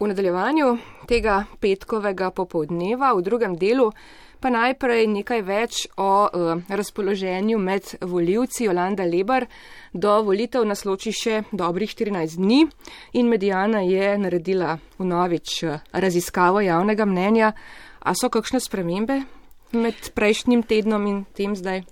V nadaljevanju tega petkovega popovdneva v drugem delu pa najprej nekaj več o uh, razpoloženju med voljivci Jolanda Lebar. Do volitev nas loči še dobrih 14 dni in medijana je naredila vnovič raziskavo javnega mnenja. A so kakšne spremembe med prejšnjim tednom in tem zdaj?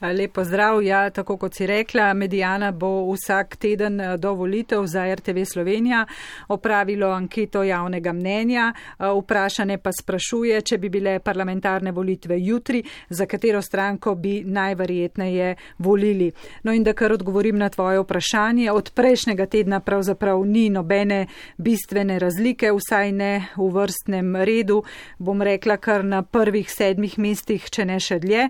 Lepo zdrav, ja, tako kot si rekla, Medijana bo vsak teden do volitev za RTV Slovenija opravilo anketo javnega mnenja. Vprašanje pa sprašuje, če bi bile parlamentarne volitve jutri, za katero stranko bi najverjetneje volili. No in da kar odgovorim na tvoje vprašanje, od prejšnjega tedna pravzaprav ni nobene bistvene razlike, vsaj ne v vrstnem redu, bom rekla kar na prvih sedmih mesecih mestih, če ne še dlje.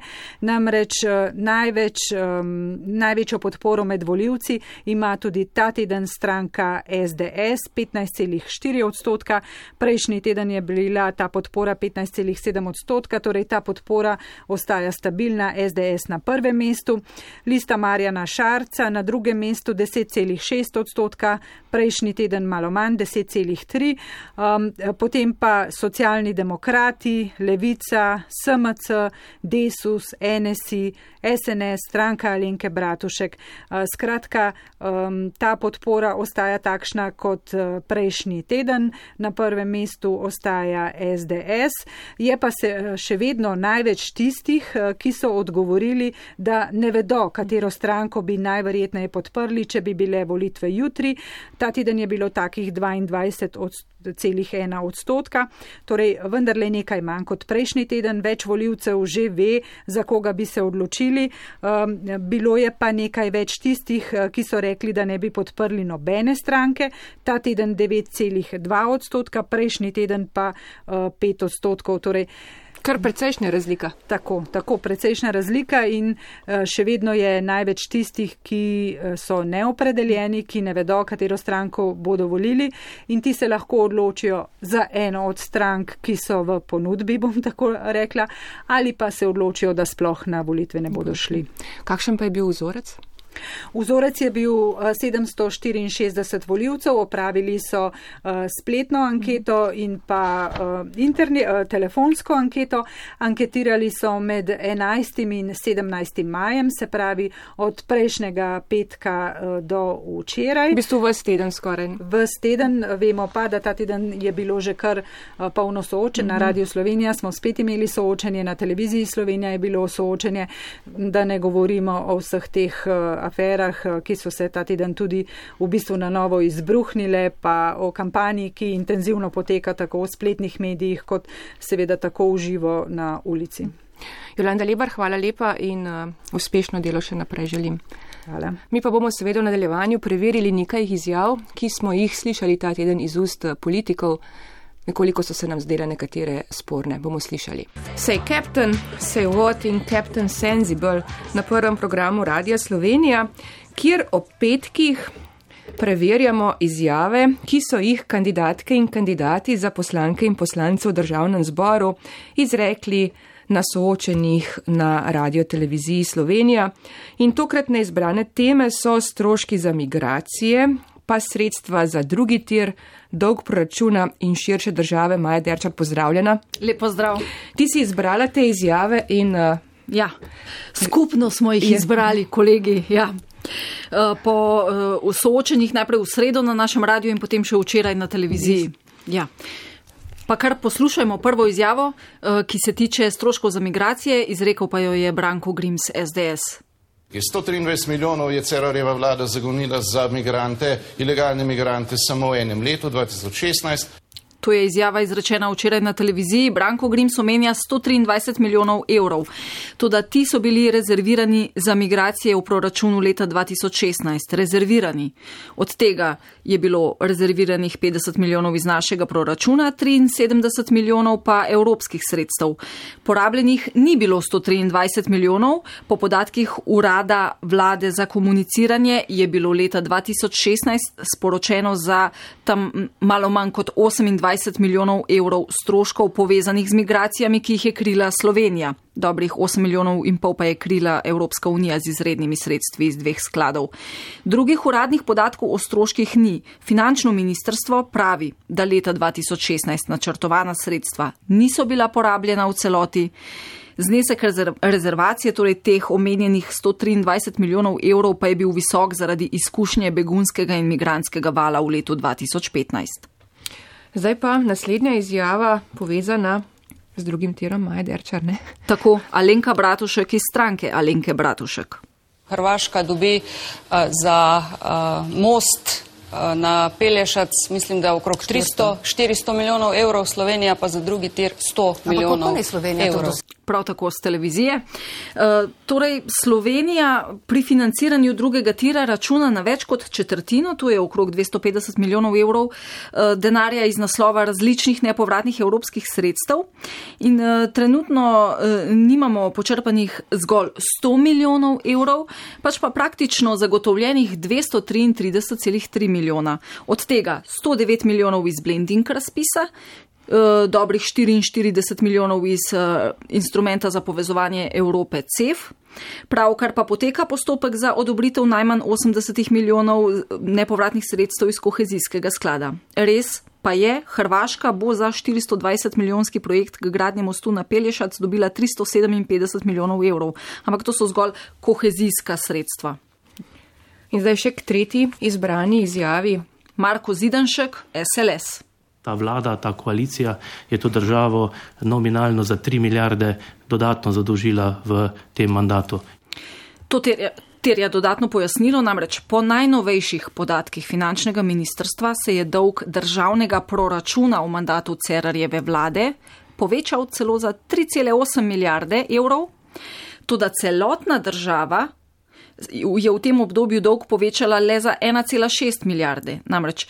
Namreč eh, največ, um, največjo podporo med voljivci ima tudi ta teden stranka SDS 15,4 odstotka. Prejšnji teden je bila ta podpora 15,7 odstotka, torej ta podpora ostaja stabilna SDS na prvem mestu. Lista Marjana Šarca na drugem mestu 10,6 odstotka, prejšnji teden malo manj 10,3. Um, potem pa socialni demokrati, levica, SM. SMC, Desus, NSI, SNS, stranka Alenke Bratušek. Skratka, ta podpora ostaja takšna kot uh, prejšnji teden. Na prvem mestu ostaja SDS. Je pa se uh, še vedno največ tistih, uh, ki so odgovorili, da ne vedo, katero stranko bi najverjetneje podprli, če bi bile volitve jutri. Ta teden je bilo takih 22 odstotkov celih ena odstotka, torej vendarle nekaj manj kot prejšnji teden, več voljivcev že ve, za koga bi se odločili. Um, bilo je pa nekaj več tistih, uh, ki so rekli, da ne bi podprli nobene stranke, ta teden 9,2 odstotka, prejšnji teden pa uh, 5 odstotkov. Torej, Kar precejšnja razlika. Tako, tako precejšnja razlika in eh, še vedno je največ tistih, ki eh, so neopredeljeni, ki ne vedo, katero stranko bodo volili in ti se lahko odločijo za eno od strank, ki so v ponudbi, bom tako rekla, ali pa se odločijo, da sploh na volitve ne bodo šli. Kakšen pa je bil vzorec? Vzorec je bil 764 eh, voljivcev, opravili so eh, spletno anketo in pa eh, interni, telefonsko anketo. Anketirali so med 11. in 17. majem, se pravi od prejšnjega petka do včeraj. V bistvu vse teden skoraj. Vse teden, vemo pa, da ta teden je bilo že kar polno soočen. Na mhm. Radio Slovenija smo spet imeli soočenje, na televiziji Slovenija je bilo soočenje, da ne govorimo o vseh teh aferah, eh, ki so se ta teden tudi v bistvu na novo izbruhnile, pa o kampanji, ki intenzivno poteka tako v spletnih medijih, kot seveda tako v živo na ulici. Jolanda Lebar, hvala lepa in uh, uspešno delo še naprej želim. Hvala. Mi pa bomo seveda v nadaljevanju preverili nekaj izjav, ki smo jih slišali ta teden iz ust eh, politikov. Nekoliko so se nam zdele nekatere sporne, bomo slišali. Say Captain, say what in Captain Sensible na prvem programu Radia Slovenija, kjer ob petkih preverjamo izjave, ki so jih kandidatke in kandidati za poslanke in poslance v državnem zboru izrekli na soočenjih na radio televiziji Slovenija. In tokratne izbrane teme so stroški za migracije, pa sredstva za drugi tir, dolg proračuna in širše države. Maja Derčar, pozdravljena. Lepo zdrav. Ti si izbrala te izjave in. Uh, ja, skupno smo jih izbrali, kolegi. Ja. Uh, po uh, soočenjih najprej v sredo na našem radiju in potem še včeraj na televiziji. Ja. Pa kar poslušajmo prvo izjavo, ki se tiče stroškov za migracije, izrekel pa jo je Branko Grims SDS. 123 milijonov je Cerarjeva vlada zagonila za migrante, ilegalne migrante samo v enem letu, 2016. To je izjava izrečena včeraj na televiziji. Branko Grims omenja 123 milijonov evrov. Tudi ti so bili rezervirani za migracije v proračunu leta 2016. Rezervirani. Od tega je bilo rezerviranih 50 milijonov iz našega proračuna, 73 milijonov pa evropskih sredstev. Porabljenih ni bilo 123 milijonov. Po podatkih urada vlade za komuniciranje je bilo leta 2016 sporočeno za tam malo manj kot 28 420 milijonov evrov stroškov povezanih z migracijami, ki jih je krila Slovenija. Dobrih 8 milijonov in pol pa je krila Evropska unija z izrednimi sredstvi iz dveh skladov. Drugih uradnih podatkov o stroških ni. Finančno ministrstvo pravi, da leta 2016 načrtovana sredstva niso bila porabljena v celoti. Znesek rezervacije, torej teh omenjenih 123 milijonov evrov, pa je bil visok zaradi izkušnje begunskega in migranskega vala v letu 2015. Zdaj pa naslednja izjava povezana z drugim tirom Maja Derčar. Ne? Tako, Alenka Bratušek iz stranke Alenke Bratušek. Hrvaška dobi uh, za uh, most na Pelješac, mislim, da okrog 300, 400 milijonov evrov, Slovenija pa za drugi tir 100 milijonov evrov prav tako z televizije. Uh, torej, Slovenija pri financiranju drugega tira računa na več kot četrtino, to je okrog 250 milijonov evrov uh, denarja iz naslova različnih nepovratnih evropskih sredstev. In uh, trenutno uh, nimamo počrpanih zgolj 100 milijonov evrov, pač pa praktično zagotovljenih 233,3 milijona. Od tega 109 milijonov iz blending razpisa, Eh, dobrih 44 milijonov iz uh, instrumenta za povezovanje Evrope CEF. Pravkar pa poteka postopek za odobritev najmanj 80 milijonov eh, nepovratnih sredstev iz kohezijskega sklada. Res pa je, Hrvaška bo za 420 milijonski projekt k gradnje mostu na Pelješac dobila 357 milijonov evrov, ampak to so zgolj kohezijska sredstva. In zdaj še k tretji izbrani izjavi. Marko Zidanšek, SLS ta vlada, ta koalicija je to državo nominalno za 3 milijarde dodatno zadolžila v tem mandatu. To terja, terja dodatno pojasnilo, namreč po najnovejših podatkih finančnega ministrstva se je dolg državnega proračuna v mandatu Cerarjeve vlade povečal celo za 3,8 milijarde evrov, tudi celotna država je v tem obdobju dolg povečala le za 1,6 milijarde. Namreč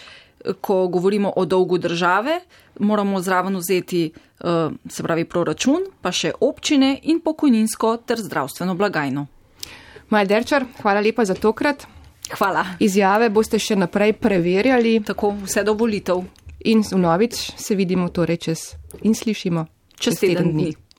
ko govorimo o dolgu države, moramo zraven vzeti eh, se pravi proračun, pa še občine in pokojninsko ter zdravstveno blagajno. Maj Derčar, hvala lepa za tokrat. Hvala. Izjave boste še naprej preverjali. Tako vse do volitev. In v novič se vidimo torej čez in slišimo čez teden dni. dni.